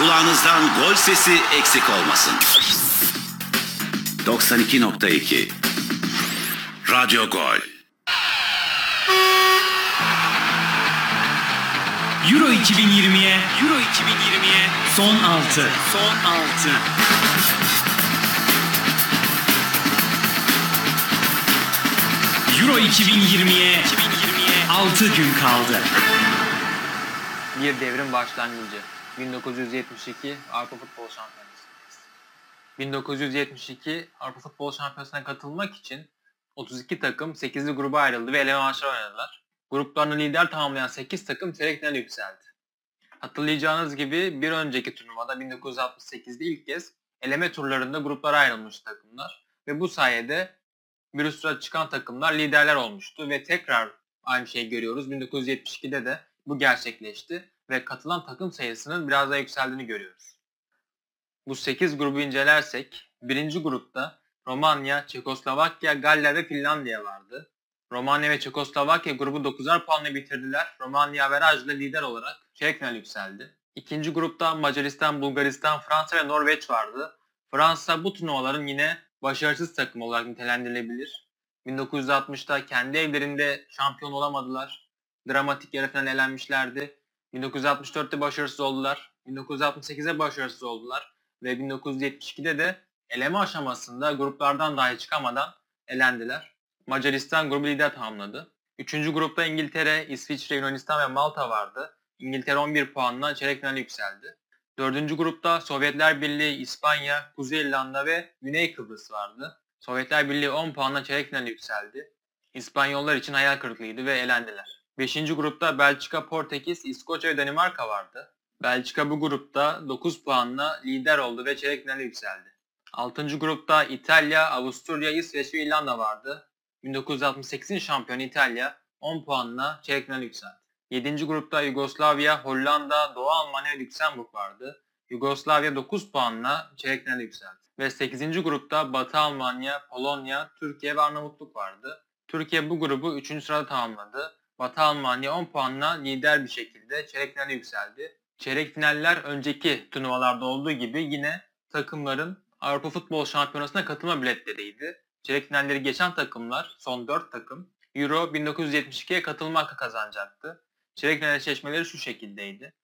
Kulağınızdan gol sesi eksik olmasın. 92.2 Radyo Gol Euro 2020'ye Euro 2020'ye son 6. Son 6. Euro 2020'ye 2020'ye 6 gün kaldı. Bir devrin başlangıcı. 1972 Avrupa Futbol Şampiyonası. 1972 Avrupa Futbol Şampiyonası'na katılmak için 32 takım 8'li gruba ayrıldı ve eleme maçları oynadılar. Gruplarını lider tamamlayan 8 takım çeyrek yükseldi. Hatırlayacağınız gibi bir önceki turnuvada 1968'de ilk kez eleme turlarında gruplara ayrılmış takımlar ve bu sayede bir üst çıkan takımlar liderler olmuştu ve tekrar aynı şeyi görüyoruz. 1972'de de bu gerçekleşti ve katılan takım sayısının biraz daha yükseldiğini görüyoruz. Bu 8 grubu incelersek birinci grupta Romanya, Çekoslovakya, Galler ve Finlandiya vardı. Romanya ve Çekoslovakya grubu 9'ar puanla bitirdiler. Romanya averajla lider olarak çeyrek final yükseldi. İkinci grupta Macaristan, Bulgaristan, Fransa ve Norveç vardı. Fransa bu turnuvaların yine başarısız takım olarak nitelendirilebilir. 1960'ta kendi evlerinde şampiyon olamadılar. Dramatik yarı final elenmişlerdi. 1964'te başarısız oldular. 1968'de başarısız oldular. Ve 1972'de de eleme aşamasında gruplardan dahi çıkamadan elendiler. Macaristan grubu lider tamamladı. Üçüncü grupta İngiltere, İsviçre, Yunanistan ve Malta vardı. İngiltere 11 puanla çeyrek finale yükseldi. Dördüncü grupta Sovyetler Birliği, İspanya, Kuzey İrlanda ve Güney Kıbrıs vardı. Sovyetler Birliği 10 puanla çeyrek finale yükseldi. İspanyollar için hayal kırıklığıydı ve elendiler. Beşinci grupta Belçika, Portekiz, İskoçya ve Danimarka vardı. Belçika bu grupta 9 puanla lider oldu ve çeyrek finale yükseldi. Altıncı grupta İtalya, Avusturya, İsveç ve İrlanda vardı. 1968'in şampiyonu İtalya 10 puanla çeyrek finale yükseldi. 7. grupta Yugoslavya, Hollanda, Doğu Almanya ve Lüksemburg vardı. Yugoslavya 9 puanla çeyrek finale yükseldi. Ve 8. grupta Batı Almanya, Polonya, Türkiye ve Arnavutluk vardı. Türkiye bu grubu 3. sırada tamamladı. Batı Almanya 10 puanla lider bir şekilde çeyrek finale yükseldi. Çeyrek finaller önceki turnuvalarda olduğu gibi yine takımların Avrupa Futbol Şampiyonası'na katılma biletleriydi. Çeyrek finalleri geçen takımlar, son 4 takım, Euro 1972'ye katılma hakkı kazanacaktı. Çeyrek final eşleşmeleri şu şekildeydi.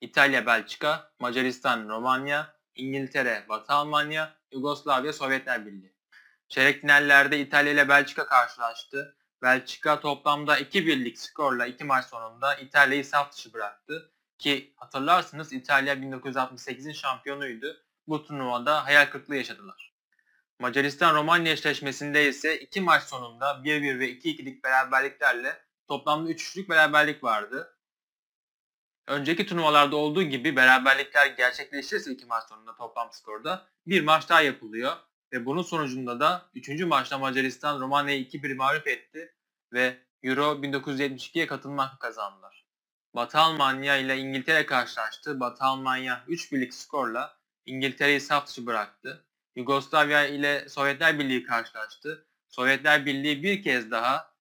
İtalya, Belçika, Macaristan, Romanya, İngiltere, Batı Almanya, Yugoslavya, Sovyetler Birliği. Çeyrek finallerde İtalya ile Belçika karşılaştı. Belçika toplamda 2-1'lik skorla iki maç sonunda İtalya'yı saf dışı bıraktı. Ki hatırlarsınız İtalya 1968'in şampiyonuydu. Bu turnuvada hayal kırıklığı yaşadılar. Macaristan-Romanya eşleşmesinde ise iki maç sonunda 1-1 ve 2-2'lik beraberliklerle toplamda 3-3'lük beraberlik vardı. Önceki turnuvalarda olduğu gibi beraberlikler gerçekleşirse iki maç sonunda toplam skorda bir maç daha yapılıyor. Ve bunun sonucunda da 3. maçta Macaristan Romanya'yı 2-1 mağlup etti ve Euro 1972'ye katılma hakkı kazandılar. Batı Almanya ile İngiltere karşılaştı. Batı Almanya 3-1'lik skorla İngiltere'yi saf dışı bıraktı. Yugoslavya ile Sovyetler Birliği karşılaştı. Sovyetler Birliği bir kez daha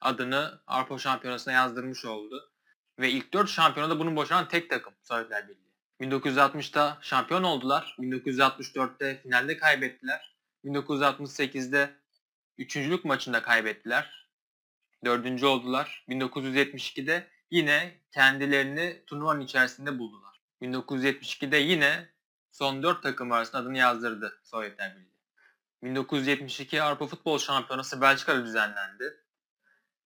adını Avrupa Şampiyonası'na yazdırmış oldu. Ve ilk 4 şampiyonada bunu başaran tek takım Sovyetler Birliği. 1960'ta şampiyon oldular. 1964'te finalde kaybettiler. 1968'de üçüncülük maçında kaybettiler. Dördüncü oldular. 1972'de yine kendilerini turnuvanın içerisinde buldular. 1972'de yine son 4 takım arasında adını yazdırdı Sovyetler Birliği. 1972 Avrupa Futbol Şampiyonası Belçika'da düzenlendi.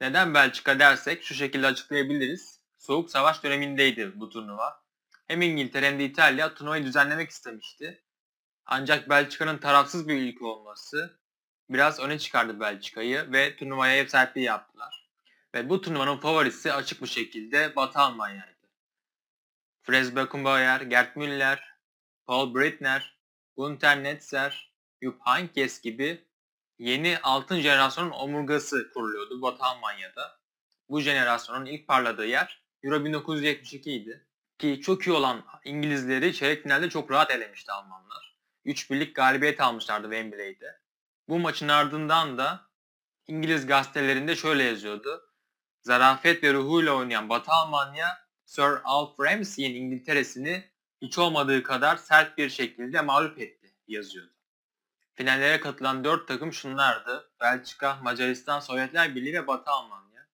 Neden Belçika dersek şu şekilde açıklayabiliriz. Soğuk Savaş dönemindeydi bu turnuva. Hem İngiltere hem de İtalya turnuvayı düzenlemek istemişti. Ancak Belçika'nın tarafsız bir ülke olması biraz öne çıkardı Belçika'yı ve turnuvaya ev sahipliği yaptılar. Ve bu turnuvanın favorisi açık bir şekilde Batı Almanya'ydı. Fres Beckenbauer, Gerd Müller, Paul Breitner, Günter Netzer, Jupp Heynckes gibi yeni altın jenerasyonun omurgası kuruluyordu Batı Almanya'da. Bu jenerasyonun ilk parladığı yer Euro 1972 idi. Ki çok iyi olan İngilizleri çeyrek finalde çok rahat elemişti Almanlar. 3 birlik galibiyet almışlardı Wembley'de. Bu maçın ardından da İngiliz gazetelerinde şöyle yazıyordu. Zarafet ve ruhuyla oynayan Batı Almanya Sir Alf Ramsey'in İngiltere'sini hiç olmadığı kadar sert bir şekilde mağlup etti yazıyordu. Finallere katılan 4 takım şunlardı. Belçika, Macaristan, Sovyetler Birliği ve Batı Almanya.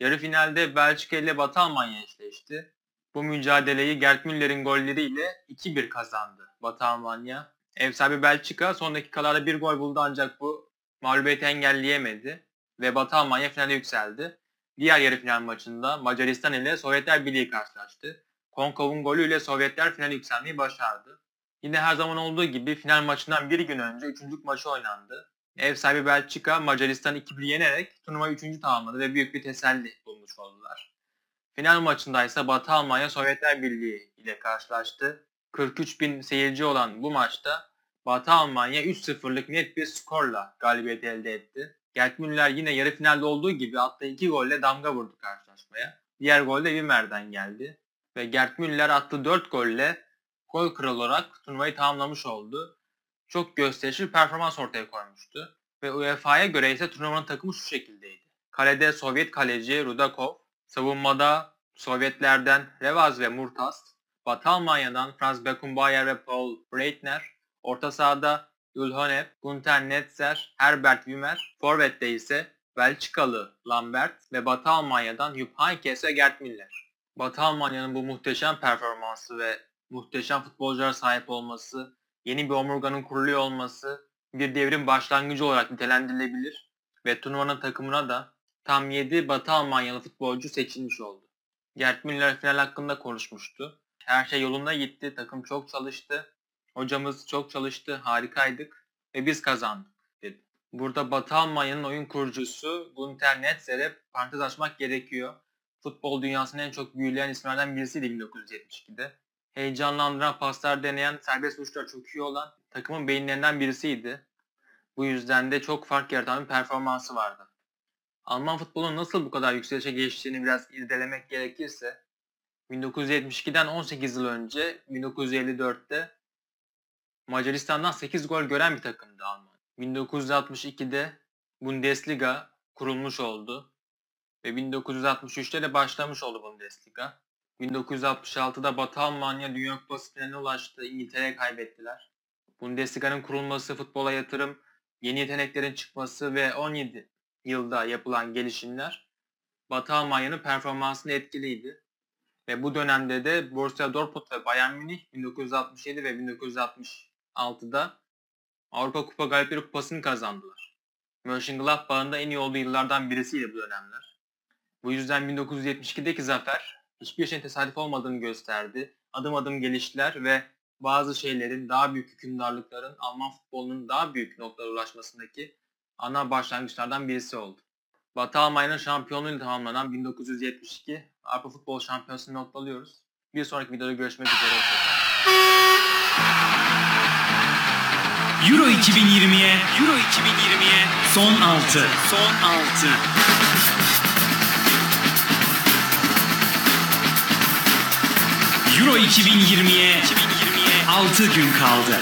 Yarı finalde Belçika ile Batı Almanya eşleşti. Bu mücadeleyi Gerd Müller'in golleriyle 2-1 kazandı Batı Almanya. Ev sahibi Belçika son dakikalarda bir gol buldu ancak bu mağlubiyeti engelleyemedi ve Batı Almanya finale yükseldi. Diğer yarı final maçında Macaristan ile Sovyetler Birliği karşılaştı. Konkov'un golüyle Sovyetler finale yükselmeyi başardı. Yine her zaman olduğu gibi final maçından bir gün önce üçüncülük maçı oynandı. Ev sahibi Belçika Macaristan'ı 2-1 yenerek turnuvayı 3. tamamladı ve büyük bir teselli bulmuş oldular. Final maçında ise Batı Almanya Sovyetler Birliği ile karşılaştı. 43 bin seyirci olan bu maçta Batı Almanya 3-0'lık net bir skorla galibiyet elde etti. Gerd Müller yine yarı finalde olduğu gibi attığı iki golle damga vurdu karşılaşmaya. Diğer gol de Wimmer'den geldi. Ve Gerd Müller attığı 4 golle gol kralı olarak turnuvayı tamamlamış oldu. Çok gösterişli bir performans ortaya koymuştu. Ve UEFA'ya göre ise turnuvanın takımı şu şekildeydi. Kalede Sovyet kaleci Rudakov, savunmada Sovyetlerden Revaz ve Murtaz, Batı Almanya'dan Franz Beckenbauer ve Paul Breitner, orta sahada Ülhonev, Gunter Netzer, Herbert Wimmer, Forvet'te ise Belçikalı Lambert ve Batı Almanya'dan Jupp Heynckes ve Gerd Müller. Batı Almanya'nın bu muhteşem performansı ve muhteşem futbolculara sahip olması, yeni bir omurganın kuruluyor olması bir devrin başlangıcı olarak nitelendirilebilir ve turnuvanın takımına da tam 7 Batı Almanyalı futbolcu seçilmiş oldu. Gerd Müller final hakkında konuşmuştu. Her şey yolunda gitti, takım çok çalıştı, hocamız çok çalıştı, harikaydık ve biz kazandık dedi. Burada Batı Almanya'nın oyun kurucusu Gunter Netzer'e parantez açmak gerekiyor. Futbol dünyasının en çok büyüleyen isimlerden birisiydi 1972'de. Heyecanlandıran paslar deneyen, serbest vuruşlar çok iyi olan takımın beyinlerinden birisiydi. Bu yüzden de çok fark yaratan bir performansı vardı. Alman futbolunun nasıl bu kadar yükselişe geçtiğini biraz irdelemek gerekirse 1972'den 18 yıl önce 1954'te Macaristan'dan 8 gol gören bir takımdı Alman. 1962'de Bundesliga kurulmuş oldu ve 1963'te de başlamış oldu Bundesliga. 1966'da Batı Almanya Dünya Kupası finaline ulaştı. İngiltere'ye kaybettiler. Bundesliga'nın kurulması, futbola yatırım, yeni yeteneklerin çıkması ve 17 yılda yapılan gelişimler Batı Almanya'nın performansını etkiliydi. Ve bu dönemde de Borussia Dortmund ve Bayern Münih 1967 ve 1966'da Avrupa Kupa Galipleri Kupası'nı kazandılar. Mönchengladbach'ın da en iyi olduğu yıllardan birisiydi bu dönemler. Bu yüzden 1972'deki zafer hiçbir şeyin tesadüf olmadığını gösterdi. Adım adım geliştiler ve bazı şeylerin, daha büyük hükümdarlıkların Alman futbolunun daha büyük noktalara ulaşmasındaki ana başlangıçlardan birisi oldu. Batı Almanya'nın şampiyonluğuyla tamamlanan 1972 Avrupa Futbol Şampiyonası'nı noktalıyoruz. Bir sonraki videoda görüşmek üzere. Euro 2020'ye Euro 2020'ye son 6. Son 6. Euro 2020'ye 2020'ye 6 gün kaldı.